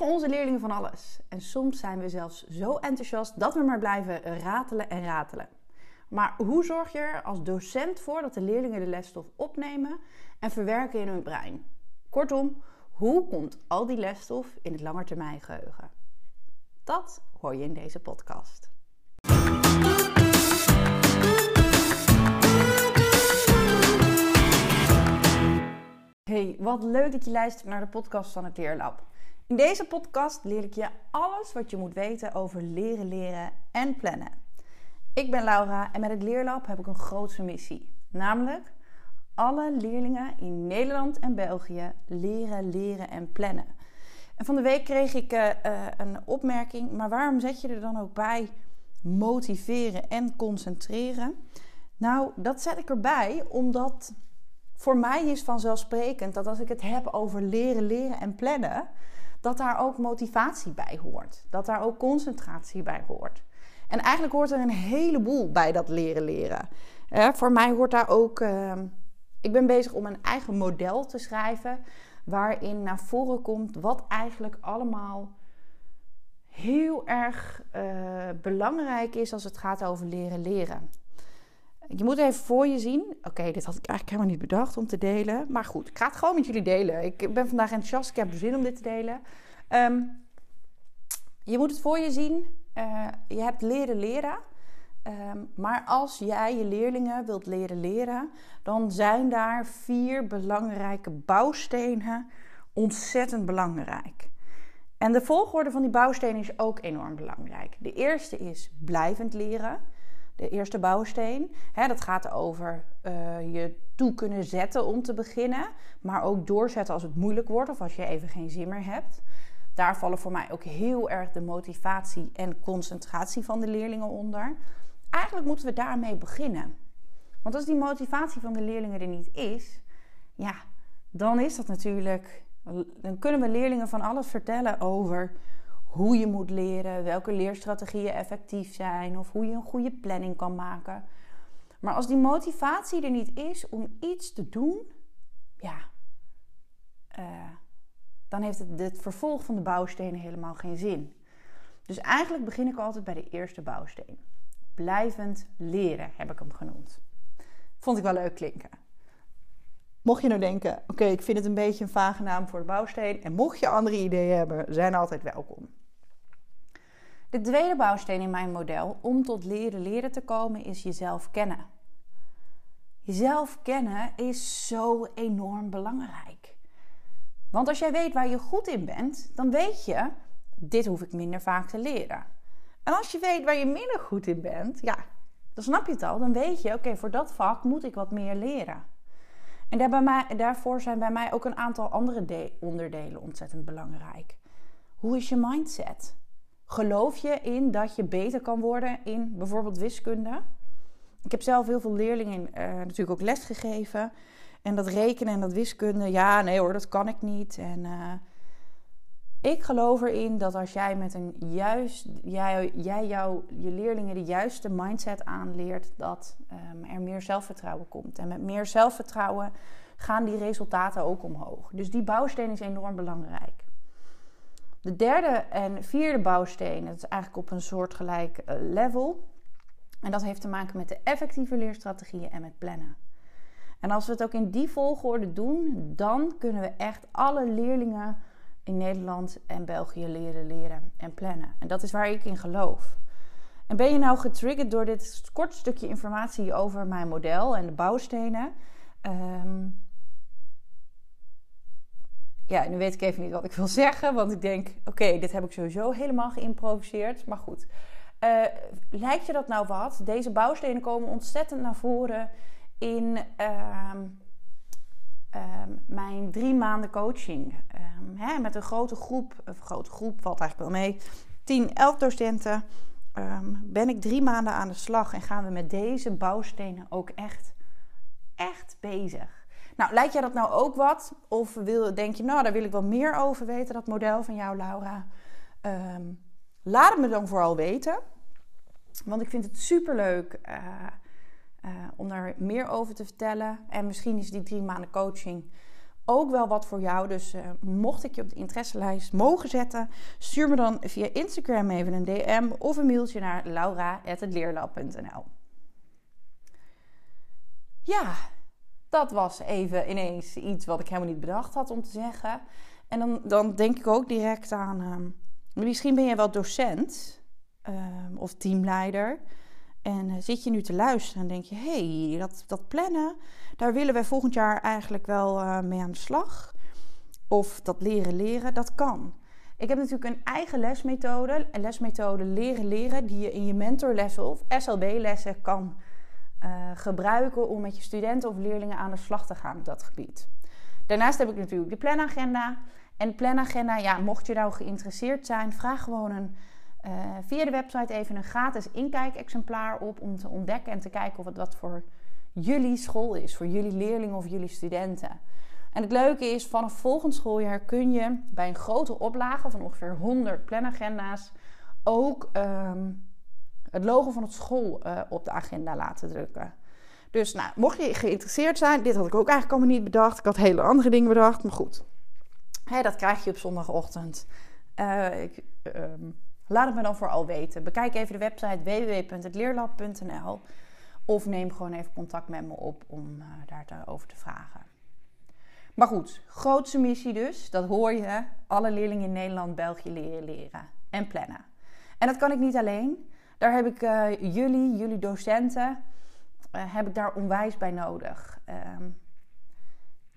onze leerlingen van alles. En soms zijn we zelfs zo enthousiast dat we maar blijven ratelen en ratelen. Maar hoe zorg je er als docent voor dat de leerlingen de lesstof opnemen en verwerken in hun brein? Kortom, hoe komt al die lesstof in het langetermijngeheugen? Dat hoor je in deze podcast. Hey, wat leuk dat je luistert naar de podcast van het Leerlab. In deze podcast leer ik je alles wat je moet weten over leren, leren en plannen. Ik ben Laura en met het Leerlab heb ik een grootse missie. Namelijk alle leerlingen in Nederland en België leren, leren en plannen. En van de week kreeg ik uh, uh, een opmerking, maar waarom zet je er dan ook bij motiveren en concentreren? Nou, dat zet ik erbij omdat voor mij is vanzelfsprekend dat als ik het heb over leren, leren en plannen, dat daar ook motivatie bij hoort. Dat daar ook concentratie bij hoort. En eigenlijk hoort er een heleboel bij dat leren leren. voor mij hoort daar ook. Ehm, ik ben bezig om een eigen model te schrijven. Waarin naar voren komt wat eigenlijk allemaal heel erg uh, belangrijk is als het gaat over leren leren. Je moet even voor je zien. Oké, dit had ik eigenlijk helemaal niet bedacht om te delen. Maar goed, ik ga het gewoon met jullie delen. Ik ben vandaag enthousiast. Ik heb zin om dit te delen. Um, je moet het voor je zien. Uh, je hebt leren leren. Um, maar als jij je leerlingen wilt leren leren, dan zijn daar vier belangrijke bouwstenen ontzettend belangrijk. En de volgorde van die bouwstenen is ook enorm belangrijk. De eerste is blijvend leren de eerste bouwsteen. Hè, dat gaat over uh, je toe kunnen zetten om te beginnen, maar ook doorzetten als het moeilijk wordt of als je even geen zin meer hebt. Daar vallen voor mij ook heel erg de motivatie en concentratie van de leerlingen onder. Eigenlijk moeten we daarmee beginnen. Want als die motivatie van de leerlingen er niet is, ja, dan is dat natuurlijk. Dan kunnen we leerlingen van alles vertellen over hoe je moet leren, welke leerstrategieën effectief zijn of hoe je een goede planning kan maken. Maar als die motivatie er niet is om iets te doen, ja, uh, dan heeft het, het vervolg van de bouwstenen helemaal geen zin. Dus eigenlijk begin ik altijd bij de eerste bouwsteen. Blijvend leren heb ik hem genoemd. Vond ik wel leuk klinken. Mocht je nou denken, oké, ik vind het een beetje een vage naam voor de bouwsteen. En mocht je andere ideeën hebben, zijn altijd welkom. De tweede bouwsteen in mijn model om tot leren leren te komen is jezelf kennen. Jezelf kennen is zo enorm belangrijk. Want als jij weet waar je goed in bent, dan weet je, dit hoef ik minder vaak te leren. En als je weet waar je minder goed in bent, ja, dan snap je het al. Dan weet je, oké, voor dat vak moet ik wat meer leren. En daar daarvoor zijn bij mij ook een aantal andere onderdelen ontzettend belangrijk. Hoe is je mindset? Geloof je in dat je beter kan worden in bijvoorbeeld wiskunde? Ik heb zelf heel veel leerlingen uh, natuurlijk ook les gegeven. En dat rekenen en dat wiskunde, ja, nee hoor, dat kan ik niet. En uh, ik geloof erin dat als jij met een juist, jij, jij jou, je leerlingen de juiste mindset aanleert, dat um, er meer zelfvertrouwen komt. En met meer zelfvertrouwen gaan die resultaten ook omhoog. Dus die bouwsteen is enorm belangrijk. De derde en vierde bouwsteen, dat is eigenlijk op een soortgelijk eh, level. En dat heeft te maken met de effectieve leerstrategieën en met plannen. En als we het ook in die volgorde doen, dan kunnen we echt alle leerlingen in Nederland en België leren leren en plannen. En dat is waar ik in geloof. En ben je nou getriggerd door dit kort stukje informatie over mijn model en de bouwstenen? Um, ja, nu weet ik even niet wat ik wil zeggen. Want ik denk, oké, dit heb ik sowieso helemaal geïmproviseerd. Maar goed. Uh, lijkt je dat nou wat? Deze bouwstenen komen ontzettend naar voren in uh, mijn drie maanden coaching. Ehm, hè, met een grote groep, een grote groep valt eigenlijk wel mee. 10, 11 docenten. Ehm, ben ik drie maanden aan de slag en gaan we met deze bouwstenen ook echt, echt bezig. Nou, lijkt jij dat nou ook wat? Of wil, denk je, nou, daar wil ik wel meer over weten, dat model van jou, Laura? Laat het me dan vooral weten. Want ik vind het superleuk uh, uh, om daar meer over te vertellen. En misschien is die drie maanden coaching ook wel wat voor jou. Dus uh, mocht ik je op de interesselijst mogen zetten, stuur me dan via Instagram even een DM of een mailtje naar laura.leerlab.nl. Ja, dat was even ineens iets wat ik helemaal niet bedacht had om te zeggen. En dan, dan denk ik ook direct aan, uh, misschien ben je wel docent uh, of teamleider. En uh, zit je nu te luisteren en denk je, hé, hey, dat, dat plannen, daar willen wij volgend jaar eigenlijk wel uh, mee aan de slag. Of dat leren leren, dat kan. Ik heb natuurlijk een eigen lesmethode, een lesmethode leren leren, die je in je mentorlessen of SLB-lessen kan uh, gebruiken om met je studenten of leerlingen aan de slag te gaan op dat gebied. Daarnaast heb ik natuurlijk de planagenda. En planagenda, ja, mocht je nou geïnteresseerd zijn, vraag gewoon een, uh, via de website even een gratis inkijkexemplaar op om te ontdekken en te kijken of het wat voor jullie school is, voor jullie leerlingen of jullie studenten. En het leuke is, vanaf volgend schooljaar kun je bij een grote oplage van ongeveer 100 planagenda's ook um, het logo van het school uh, op de agenda laten drukken. Dus nou, mocht je geïnteresseerd zijn, dit had ik ook eigenlijk allemaal niet bedacht. Ik had hele andere dingen bedacht, maar goed. Dat krijg je op zondagochtend. Uh, ik, um, laat het me dan vooral weten. Bekijk even de website www.leerlab.nl of neem gewoon even contact met me op om uh, daar te, over te vragen. Maar goed, grootste missie dus, dat hoor je. Alle leerlingen in Nederland, België leren leren en plannen. En dat kan ik niet alleen. Daar heb ik uh, jullie, jullie docenten, uh, heb ik daar onwijs bij nodig. Um,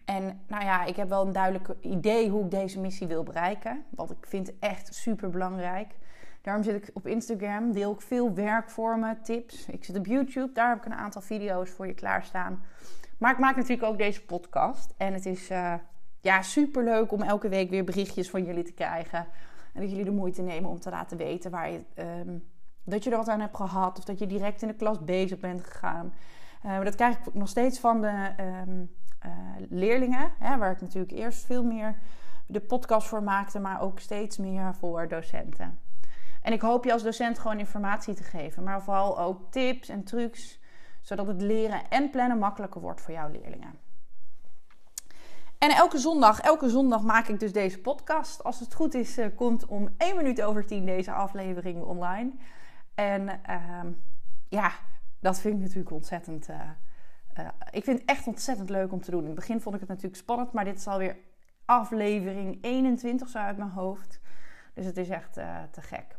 en nou ja, ik heb wel een duidelijk idee hoe ik deze missie wil bereiken. Want ik vind het echt super belangrijk. Daarom zit ik op Instagram, deel ik veel werkvormen, tips. Ik zit op YouTube, daar heb ik een aantal video's voor je klaarstaan. Maar ik maak natuurlijk ook deze podcast. En het is uh, ja, super leuk om elke week weer berichtjes van jullie te krijgen. En dat jullie de moeite nemen om te laten weten waar je, um, dat je er wat aan hebt gehad. Of dat je direct in de klas bezig bent gegaan. Uh, dat krijg ik nog steeds van de um, uh, leerlingen. Hè, waar ik natuurlijk eerst veel meer de podcast voor maakte. Maar ook steeds meer voor docenten. En ik hoop je als docent gewoon informatie te geven. Maar vooral ook tips en trucs. Zodat het leren en plannen makkelijker wordt voor jouw leerlingen. En elke zondag, elke zondag maak ik dus deze podcast. Als het goed is, komt om 1 minuut over 10 deze aflevering online. En uh, ja, dat vind ik natuurlijk ontzettend. Uh, uh, ik vind het echt ontzettend leuk om te doen. In het begin vond ik het natuurlijk spannend, maar dit is alweer aflevering 21 zo uit mijn hoofd. Dus het is echt te gek.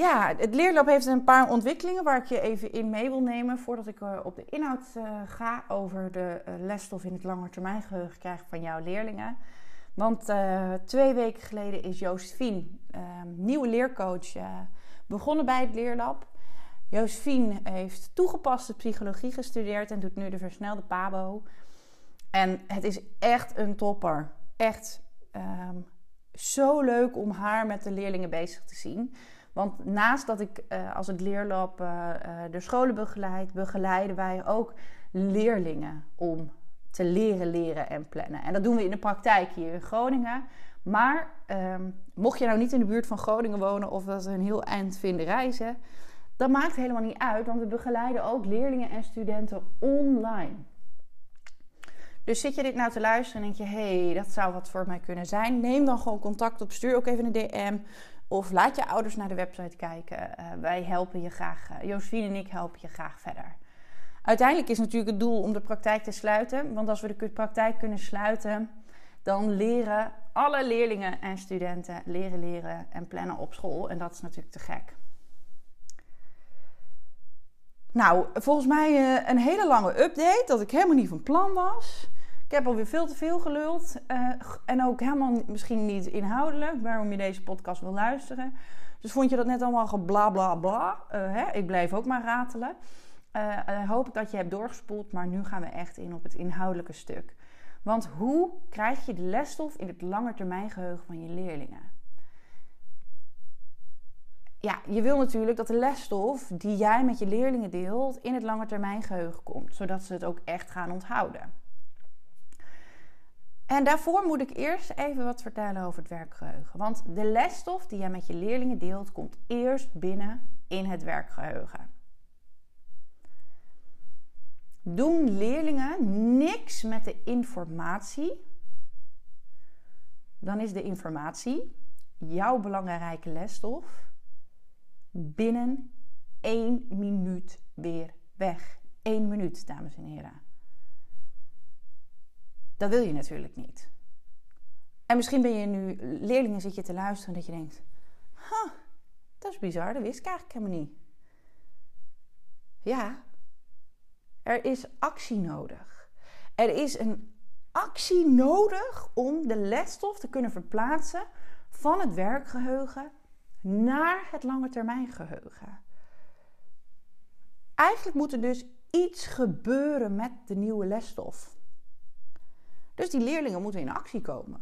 Ja, het leerlab heeft een paar ontwikkelingen waar ik je even in mee wil nemen voordat ik op de inhoud ga over de lesstof in het langetermijngeheugen krijgen van jouw leerlingen. Want twee weken geleden is Josephine, nieuwe leercoach, begonnen bij het leerlab. Josephine heeft toegepaste psychologie gestudeerd en doet nu de versnelde PABO. En het is echt een topper. Echt um, zo leuk om haar met de leerlingen bezig te zien. Want naast dat ik uh, als het leerlab uh, de scholen begeleid, begeleiden wij ook leerlingen om te leren leren en plannen. En dat doen we in de praktijk hier in Groningen. Maar um, mocht je nou niet in de buurt van Groningen wonen of dat een heel eind vinden reizen, dat maakt helemaal niet uit, want we begeleiden ook leerlingen en studenten online. Dus zit je dit nou te luisteren en denk je, hé, hey, dat zou wat voor mij kunnen zijn? Neem dan gewoon contact op, stuur ook even een DM. Of laat je ouders naar de website kijken. Uh, wij helpen je graag, uh, en ik helpen je graag verder. Uiteindelijk is natuurlijk het doel om de praktijk te sluiten. Want als we de praktijk kunnen sluiten, dan leren alle leerlingen en studenten leren leren en plannen op school. En dat is natuurlijk te gek. Nou, volgens mij uh, een hele lange update dat ik helemaal niet van plan was. Ik heb alweer veel te veel geluld. Uh, en ook helemaal misschien niet inhoudelijk waarom je deze podcast wil luisteren. Dus vond je dat net allemaal gebla bla bla? Uh, hè? Ik blijf ook maar ratelen. hoop ik dat je hebt doorgespoeld, maar nu gaan we echt in op het inhoudelijke stuk. Want hoe krijg je de lesstof in het langetermijngeheugen van je leerlingen? Ja, je wil natuurlijk dat de lesstof die jij met je leerlingen deelt in het langetermijngeheugen komt, zodat ze het ook echt gaan onthouden. En daarvoor moet ik eerst even wat vertellen over het werkgeheugen. Want de lesstof die jij met je leerlingen deelt, komt eerst binnen in het werkgeheugen. doen leerlingen niks met de informatie, dan is de informatie, jouw belangrijke lesstof, binnen één minuut weer weg. Eén minuut, dames en heren. Dat wil je natuurlijk niet. En misschien ben je nu leerlingen zit je te luisteren dat je denkt: huh, dat is bizar, dat wist ik eigenlijk helemaal niet. Ja, er is actie nodig. Er is een actie nodig om de lesstof te kunnen verplaatsen van het werkgeheugen naar het lange. Eigenlijk moet er dus iets gebeuren met de nieuwe lesstof. Dus die leerlingen moeten in actie komen.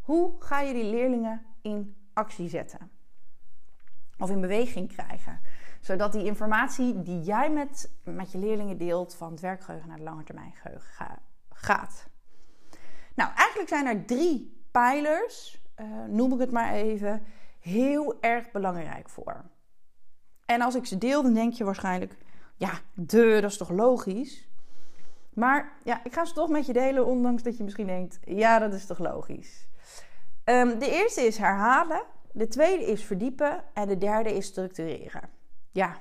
Hoe ga je die leerlingen in actie zetten? Of in beweging krijgen? Zodat die informatie die jij met, met je leerlingen deelt van het werkgeheugen naar het lange termijn geheugen gaat. Nou, eigenlijk zijn er drie pijlers, uh, noem ik het maar even, heel erg belangrijk voor. En als ik ze deel, dan denk je waarschijnlijk, ja, de, dat is toch logisch? Maar ja, ik ga ze toch met je delen, ondanks dat je misschien denkt, ja, dat is toch logisch. Um, de eerste is herhalen, de tweede is verdiepen en de derde is structureren. Ja.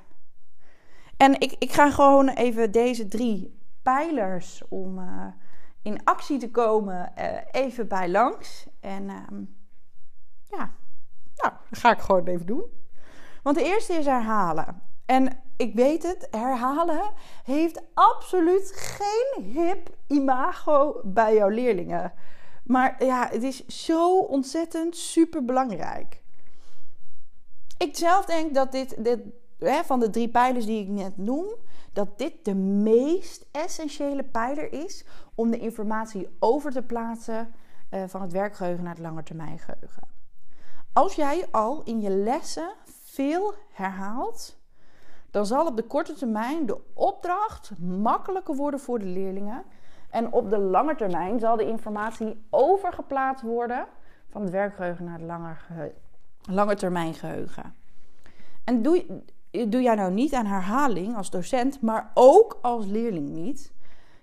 En ik, ik ga gewoon even deze drie pijlers om uh, in actie te komen uh, even bij langs. En um, ja, nou, dat ga ik gewoon even doen. Want de eerste is herhalen. En ik weet het, herhalen heeft absoluut geen hip imago bij jouw leerlingen. Maar ja, het is zo ontzettend super belangrijk. Ik zelf denk dat dit, dit hè, van de drie pijlers die ik net noem, dat dit de meest essentiële pijler is om de informatie over te plaatsen uh, van het werkgeheugen naar het langetermijngeheugen. Als jij al in je lessen veel herhaalt, dan zal op de korte termijn de opdracht makkelijker worden voor de leerlingen. En op de lange termijn zal de informatie overgeplaatst worden van het werkgeheugen naar het lange, lange termijn geheugen. En doe, doe jij nou niet aan herhaling als docent, maar ook als leerling niet,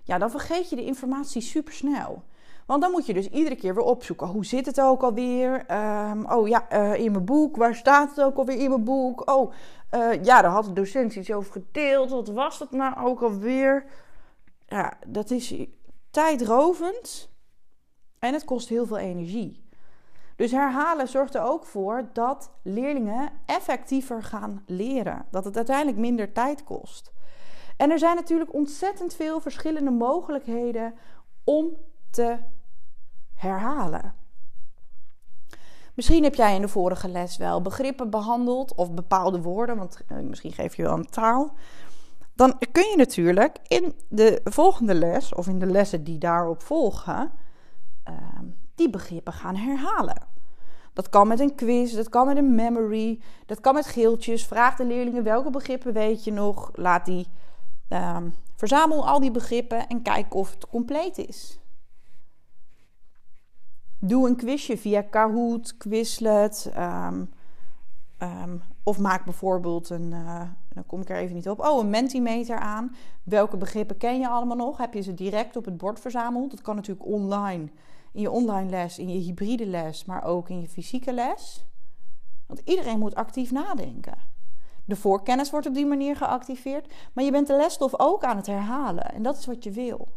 ja, dan vergeet je de informatie super snel. Want dan moet je dus iedere keer weer opzoeken. Hoe zit het ook alweer? Um, oh ja, uh, in mijn boek. Waar staat het ook alweer in mijn boek? Oh, uh, ja, daar had de docent iets over gedeeld. Wat was dat nou ook alweer? Ja, dat is tijdrovend. En het kost heel veel energie. Dus herhalen zorgt er ook voor dat leerlingen effectiever gaan leren. Dat het uiteindelijk minder tijd kost. En er zijn natuurlijk ontzettend veel verschillende mogelijkheden om te herhalen. Misschien heb jij in de vorige les wel begrippen behandeld of bepaalde woorden, want eh, misschien geef je wel een taal. Dan kun je natuurlijk in de volgende les of in de lessen die daarop volgen, ehm, die begrippen gaan herhalen. Dat kan met een quiz, dat kan met een memory, dat kan met geeltjes. Vraag de leerlingen welke begrippen weet je nog. Laat die, um, verzamel al die begrippen en kijk of het compleet is. Doe een quizje via Kahoot, Quizlet. Um, um, of maak bijvoorbeeld een, uh, dan kom ik er even niet op, oh, een Mentimeter aan. Welke begrippen ken je allemaal nog? Heb je ze direct op het bord verzameld? Dat kan natuurlijk online, in je online les, in je hybride les, maar ook in je fysieke les. Want iedereen moet actief nadenken. De voorkennis wordt op die manier geactiveerd, maar je bent de lesstof ook aan het herhalen. En dat is wat je wil.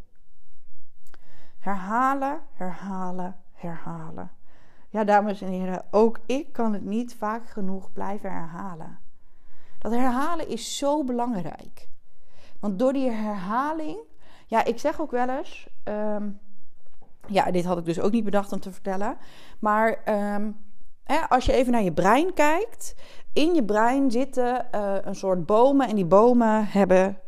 Herhalen, herhalen, herhalen. Ja, dames en heren, ook ik kan het niet vaak genoeg blijven herhalen. Dat herhalen is zo belangrijk. Want door die herhaling, ja, ik zeg ook wel eens, ehm, ja, dit had ik dus ook niet bedacht om te vertellen, maar ehm, hè, als je even naar je brein kijkt, in je brein zitten uh, een soort bomen en die bomen hebben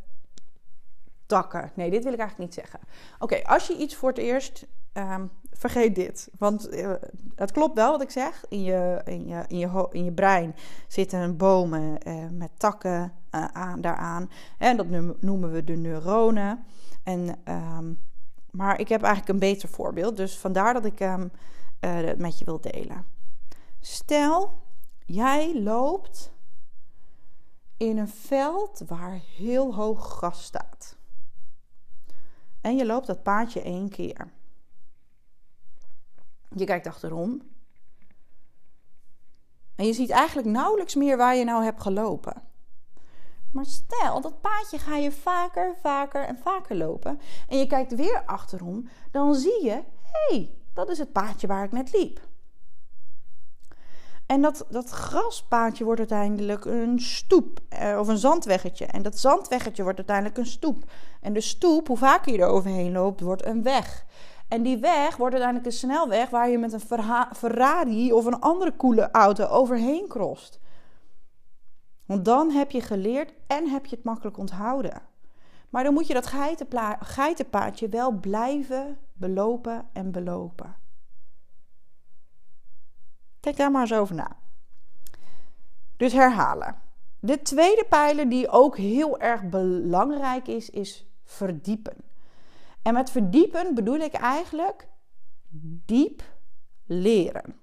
takken. Nee, dit wil ik eigenlijk niet zeggen. Oké, als je iets voor het eerst um, vergeet dit. Want uh, het klopt wel wat ik zeg. In je, in je, in je, in je brein zitten bomen uh, met takken uh, aan, daaraan. En dat noemen we de neuronen. En, um, maar ik heb eigenlijk een beter voorbeeld. Dus vandaar dat ik um, het met je wil delen. Stel, jij loopt in een veld waar heel hoog gras staat. En je loopt dat paadje één keer. Je kijkt achterom. En je ziet eigenlijk nauwelijks meer waar je nou hebt gelopen. Maar stel, dat paadje ga je vaker, vaker en vaker lopen. En je kijkt weer achterom. Dan zie je, hey, dat is het paadje waar ik net liep. En dat, dat graspaadje wordt uiteindelijk een stoep eh, of een zandweggetje. En dat zandweggetje wordt uiteindelijk een stoep. En de stoep, hoe vaker je er overheen loopt, wordt een weg. En die weg wordt uiteindelijk een snelweg waar je met een Ferrari of een andere coole auto overheen crost. Want dan heb je geleerd en heb je het makkelijk onthouden. Maar dan moet je dat geitenpaadje wel blijven belopen en belopen. Kijk daar maar eens over na. Dus herhalen. De tweede pijler die ook heel erg belangrijk is, is verdiepen. En met verdiepen bedoel ik eigenlijk diep leren.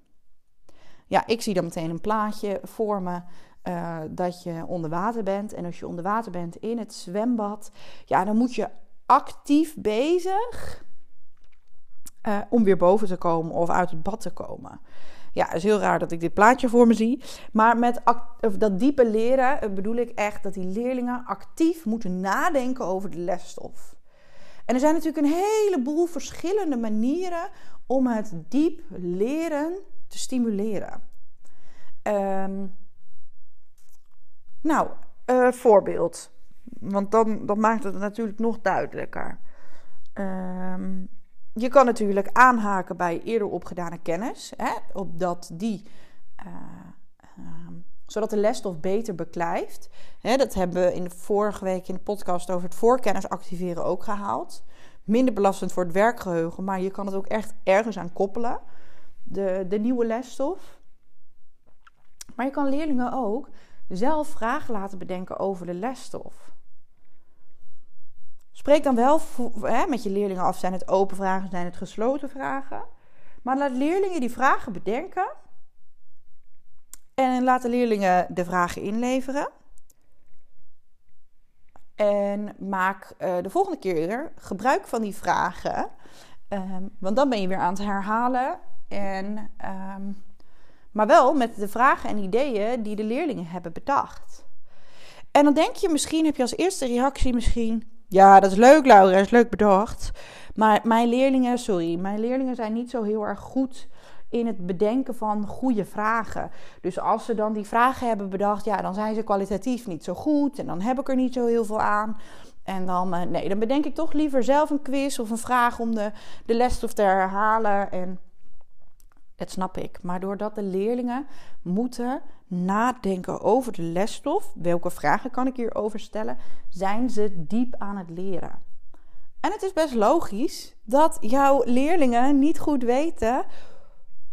Ja, ik zie dan meteen een plaatje voor me uh, dat je onder water bent. En als je onder water bent in het zwembad, ja, dan moet je actief bezig uh, om weer boven te komen of uit het bad te komen. Ja, het is heel raar dat ik dit plaatje voor me zie. Maar met of dat diepe leren eh, bedoel ik echt dat die leerlingen actief moeten nadenken over de lesstof. En er zijn natuurlijk een heleboel verschillende manieren om het diep leren te stimuleren. Um, nou, uh, voorbeeld. Want dan, dan maakt het natuurlijk nog duidelijker. Um, je kan natuurlijk aanhaken bij eerder opgedane kennis, hè, opdat die, uh, uh, zodat de lesstof beter beklijft. Dat hebben we in de vorige week in de podcast over het voorkennis activeren ook gehaald. Minder belastend voor het werkgeheugen, maar je kan het ook echt ergens aan koppelen, de, de nieuwe lesstof. Maar je kan leerlingen ook zelf vragen laten bedenken over de lesstof. Spreek dan wel met je leerlingen af: zijn het open vragen, zijn het gesloten vragen? Maar laat leerlingen die vragen bedenken. En laat de leerlingen de vragen inleveren. En maak uh, de volgende keer gebruik van die vragen. Um, want dan ben je weer aan het herhalen. En, um, maar wel met de vragen en ideeën die de leerlingen hebben bedacht. En dan denk je misschien, heb je als eerste reactie misschien... Ja, dat is leuk, Laura, is leuk bedacht. Maar mijn leerlingen, sorry, mijn leerlingen zijn niet zo heel erg goed in het bedenken van goede vragen. Dus als ze dan die vragen hebben bedacht, ja, dan zijn ze kwalitatief niet zo goed en dan heb ik er niet zo heel veel aan. En dan, uh, nee, dan bedenk ik toch liever zelf een quiz of een vraag om de, de lesstof te herhalen. En dat snap ik. Maar doordat de leerlingen moeten nadenken over de lesstof, welke vragen kan ik hierover stellen, zijn ze diep aan het leren. En het is best logisch dat jouw leerlingen niet goed weten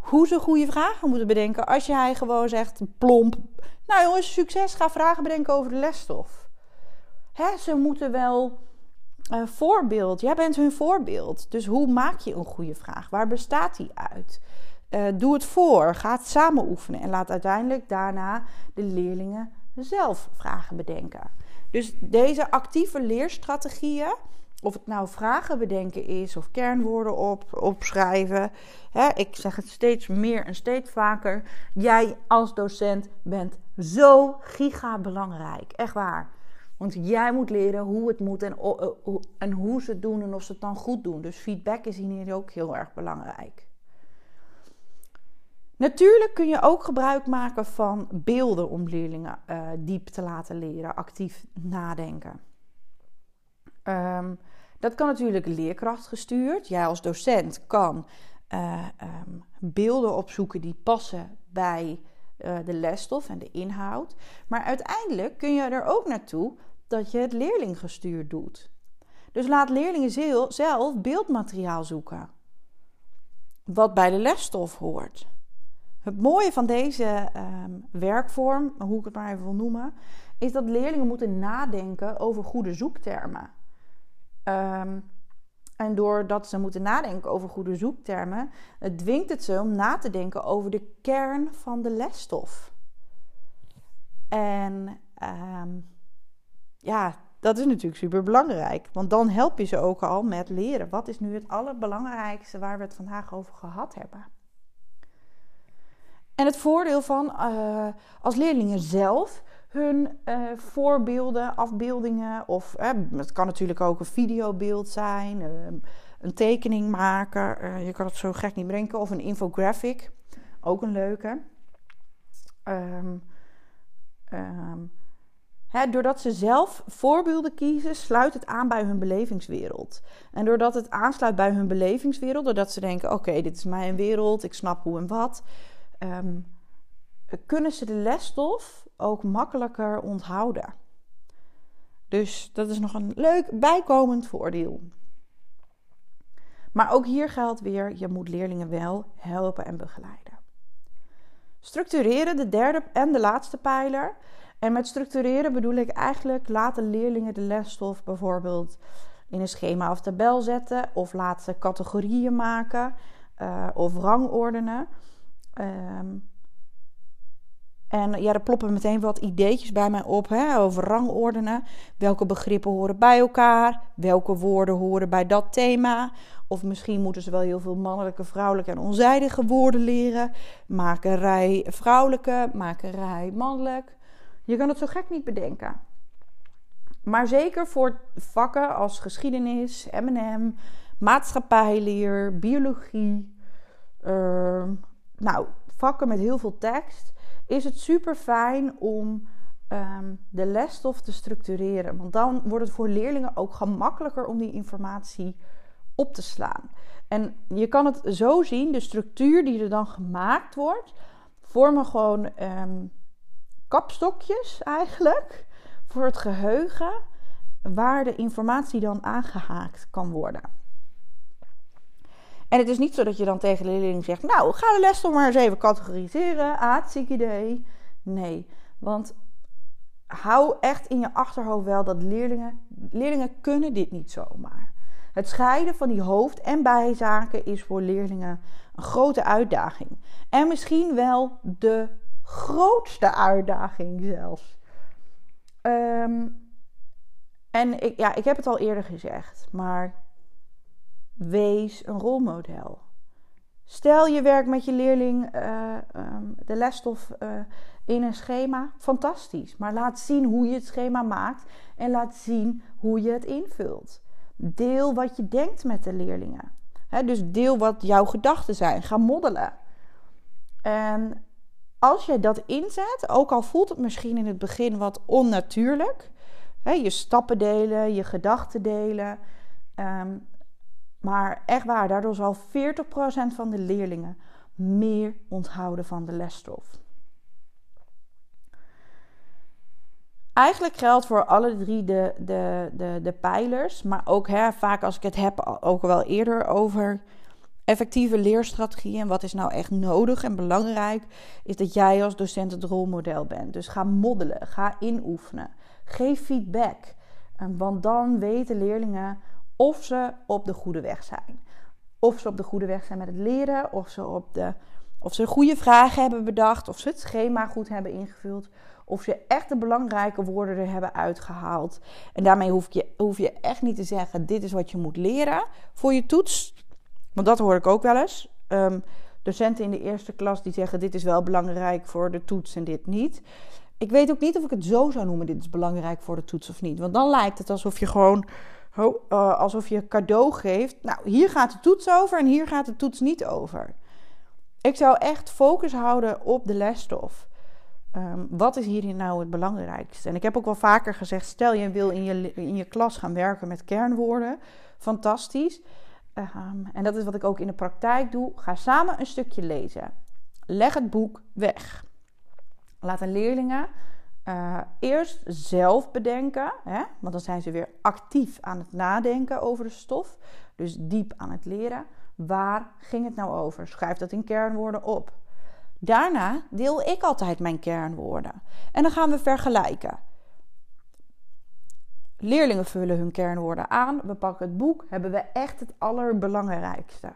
hoe ze goede vragen moeten bedenken. Als jij gewoon zegt plomp, nou jongens, succes, ga vragen bedenken over de lesstof. Hè, ze moeten wel uh, voorbeeld, jij bent hun voorbeeld. Dus hoe maak je een goede vraag? Waar bestaat die uit? Uh, doe het voor, ga het samen oefenen en laat uiteindelijk daarna de leerlingen zelf vragen bedenken. Dus deze actieve leerstrategieën, of het nou vragen bedenken is of kernwoorden op, opschrijven. Hè, ik zeg het steeds meer en steeds vaker. Jij als docent bent zo giga belangrijk. Echt waar. Want jij moet leren hoe het moet en, en hoe ze het doen en of ze het dan goed doen. Dus feedback is hier ook heel erg belangrijk. Natuurlijk kun je ook gebruik maken van beelden om leerlingen uh, diep te laten leren, actief nadenken. Um, dat kan natuurlijk leerkracht gestuurd. Jij als docent kan uh, um, beelden opzoeken die passen bij uh, de lesstof en de inhoud. Maar uiteindelijk kun je er ook naartoe dat je het leerlinggestuurd doet. Dus laat leerlingen zelf beeldmateriaal zoeken. Wat bij de lesstof hoort. Het mooie van deze um, werkvorm, hoe ik het maar even wil noemen, is dat leerlingen moeten nadenken over goede zoektermen. Um, en doordat ze moeten nadenken over goede zoektermen, dwingt het ze om na te denken over de kern van de lesstof. En um, ja, dat is natuurlijk super belangrijk. Want dan help je ze ook al met leren. Wat is nu het allerbelangrijkste waar we het vandaag over gehad hebben? En het voordeel van uh, als leerlingen zelf hun uh, voorbeelden, afbeeldingen, of het kan natuurlijk ook een videobeeld zijn, een tekening maken. je kan het zo gek niet bedenken, of een infographic, ook een leuke. Um, um, doordat ze zelf voorbeelden kiezen, sluit het aan bij hun belevingswereld. En doordat het aansluit bij hun belevingswereld, doordat ze denken: oké, dit is mijn wereld, ik snap hoe en wat, kunnen ze de lesstof ook makkelijker onthouden. Dus dat is nog een leuk bijkomend voordeel. Maar ook hier geldt weer: je moet leerlingen wel helpen en begeleiden. Structureren, de derde en de laatste pijler. En met structureren bedoel ik eigenlijk laten leerlingen de lesstof bijvoorbeeld in een schema of tabel zetten, of laten categorieën maken uh, of rangordenen. Um, en ja, er ploppen meteen wat ideetjes bij mij op hè, over rangordenen. Welke begrippen horen bij elkaar? Welke woorden horen bij dat thema? Of misschien moeten ze wel heel veel mannelijke, vrouwelijke en onzijdige woorden leren. Makerij vrouwelijke, makerij mannelijk. Je kan het zo gek niet bedenken. Maar zeker voor vakken als geschiedenis, M&M, maatschappijleer, biologie. Uh, nou, vakken met heel veel tekst. Is het super fijn om ehm, de lesstof te structureren. Want dan wordt het voor leerlingen ook gemakkelijker om die informatie op te slaan. En je kan het zo zien, de structuur die er dan gemaakt wordt, vormen gewoon ehm, kapstokjes eigenlijk voor het geheugen waar de informatie dan aangehaakt kan worden. En het is niet zo dat je dan tegen de leerling zegt: Nou, ga de les toch maar eens even categoriseren. Ah, ziek idee. Nee, want hou echt in je achterhoofd wel dat leerlingen, leerlingen kunnen dit niet zomaar. Het scheiden van die hoofd- en bijzaken is voor leerlingen een grote uitdaging. En misschien wel de grootste uitdaging zelfs. Ehm, en ik, ja, ik heb het al eerder gezegd, maar wees een rolmodel. Stel je werkt met je leerling uh, um, de lesstof uh, in een schema. Fantastisch. Maar laat zien hoe je het schema maakt en laat zien hoe je het invult. Deel wat je denkt met de leerlingen. dus deel wat jouw gedachten zijn. Ga moddelen. En als je dat inzet, ook al voelt het misschien in het begin wat onnatuurlijk, je stappen delen, je gedachten delen, um, maar echt waar, daardoor zal 40% van de leerlingen meer onthouden van de lesstof. Eigenlijk geldt voor alle drie de, de, de, de pijlers, maar ook hè, vaak als ik het heb, ook wel eerder over effectieve leerstrategieën en wat is nou echt nodig en belangrijk, is dat jij als docent het rolmodel bent. Dus ga moddelen, ga inoefenen, geef feedback. Want dan weten leerlingen of ze op de goede weg zijn. Of ze op de goede weg zijn met het leren, of ze, op de, of ze goede vragen hebben bedacht, of ze het schema goed hebben ingevuld, of ze echt de belangrijke woorden er hebben uitgehaald. En daarmee hoef je, hoef je echt niet te zeggen: dit is wat je moet leren voor je toets. Want dat hoor ik ook wel eens. Um, docenten in de eerste klas die zeggen: dit is wel belangrijk voor de toets en dit niet. Ik weet ook niet of ik het zo zou noemen: dit is belangrijk voor de toets of niet. Want dan lijkt het alsof je gewoon uh, alsof je cadeau geeft. Nou, hier gaat de toets over en hier gaat de toets niet over. Ik zou echt focus houden op de lesstof. Um, wat is hierin nou het belangrijkste? En ik heb ook wel vaker gezegd: stel je wil in je, in je klas gaan werken met kernwoorden. Fantastisch. Um, en dat is wat ik ook in de praktijk doe. Ga samen een stukje lezen. Leg het boek weg. Laat de leerlingen uh, eerst zelf bedenken, hè? want dan zijn ze weer actief aan het nadenken over de stof, dus diep aan het leren. Waar ging het nou over? Schrijf dat in kernwoorden op. Daarna deel ik altijd mijn kernwoorden en dan gaan we vergelijken. Leerlingen vullen hun kernwoorden aan, we pakken het boek, hebben we echt het allerbelangrijkste.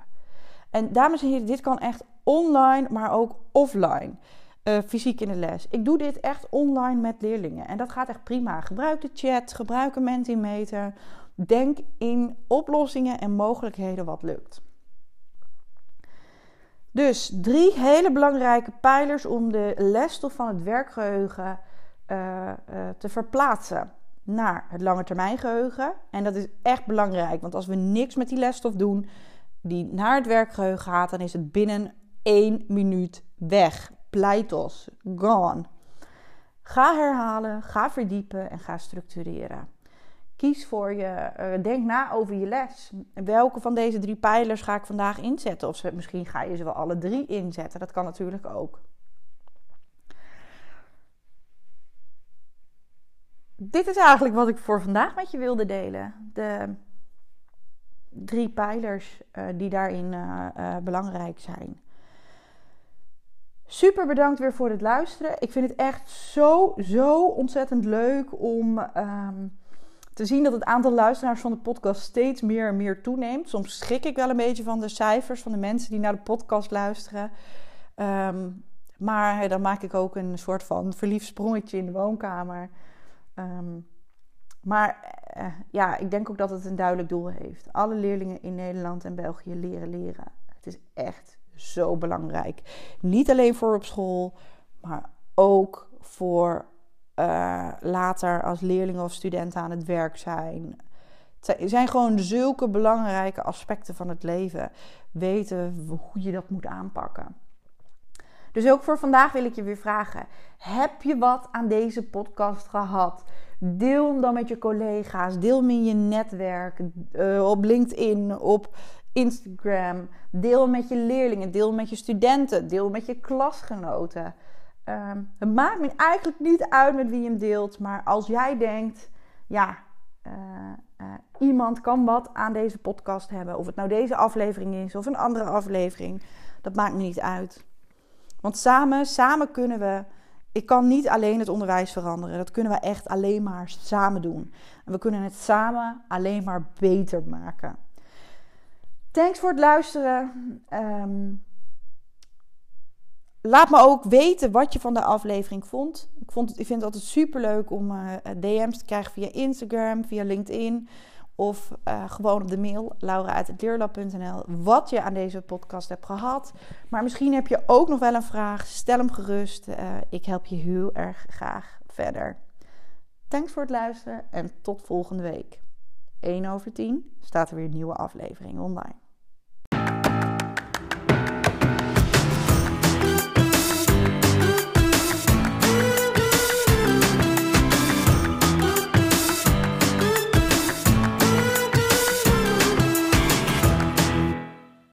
En dames en heren, dit kan echt online, maar ook offline. Uh, fysiek in de les. Ik doe dit echt online met leerlingen en dat gaat echt prima. Gebruik de chat, gebruik een Mentimeter. Denk in oplossingen en mogelijkheden wat lukt. Dus drie hele belangrijke pijlers om de lesstof van het werkgeheugen uh, uh, te verplaatsen naar het langetermijngeheugen. En dat is echt belangrijk, want als we niks met die lesstof doen die naar het werkgeheugen gaat, dan is het binnen één minuut weg. Pleitos, gone. Ga herhalen, ga verdiepen en ga structureren. Kies voor je, uh, denk na over je les. Welke van deze drie pijlers ga ik vandaag inzetten? Of misschien ga je ze wel alle drie inzetten. Dat kan natuurlijk ook. Dit is eigenlijk wat ik voor vandaag met je wilde delen. De drie pijlers uh, die daarin uh, belangrijk zijn. Super bedankt weer voor het luisteren. Ik vind het echt zo, zo ontzettend leuk om um, te zien dat het aantal luisteraars van de podcast steeds meer en meer toeneemt. Soms schrik ik wel een beetje van de cijfers van de mensen die naar de podcast luisteren. Um, maar dan maak ik ook een soort van verliefd sprongetje in de woonkamer. Um, maar uh, ja, ik denk ook dat het een duidelijk doel heeft. Alle leerlingen in Nederland en België leren leren. Het is echt zo belangrijk. Niet alleen voor op school, maar ook voor uh, later als leerlingen of studenten aan het werk zijn. Het zijn gewoon zulke belangrijke aspecten van het leven. Weten hoe je dat moet aanpakken. Dus ook voor vandaag wil ik je weer vragen: heb je wat aan deze podcast gehad? Deel hem dan met je collega's, deel hem in je netwerk, uh, op LinkedIn, op Instagram. Deel met je leerlingen, deel met je studenten, deel met je klasgenoten. Um, het maakt me eigenlijk niet uit met wie je hem deelt, maar als jij denkt, ja, uh, uh, iemand kan wat aan deze podcast hebben, of het nou deze aflevering is of een andere aflevering, dat maakt me niet uit. Want samen, samen kunnen we. Ik kan niet alleen het onderwijs veranderen. Dat kunnen we echt alleen maar samen doen. En we kunnen het samen alleen maar beter maken. Thanks voor het luisteren. Um, laat me ook weten wat je van de aflevering vond. Ik, vond ik vind het altijd super leuk om eh, DM's te krijgen via Instagram, via LinkedIn. Of uh, gewoon op de mail, laura.leerlab.nl, wat je aan deze podcast hebt gehad. Maar misschien heb je ook nog wel een vraag. Stel hem gerust. Uh, ik help je heel erg graag verder. Thanks voor het luisteren en tot volgende week. 1 over 10 staat er weer een nieuwe aflevering online.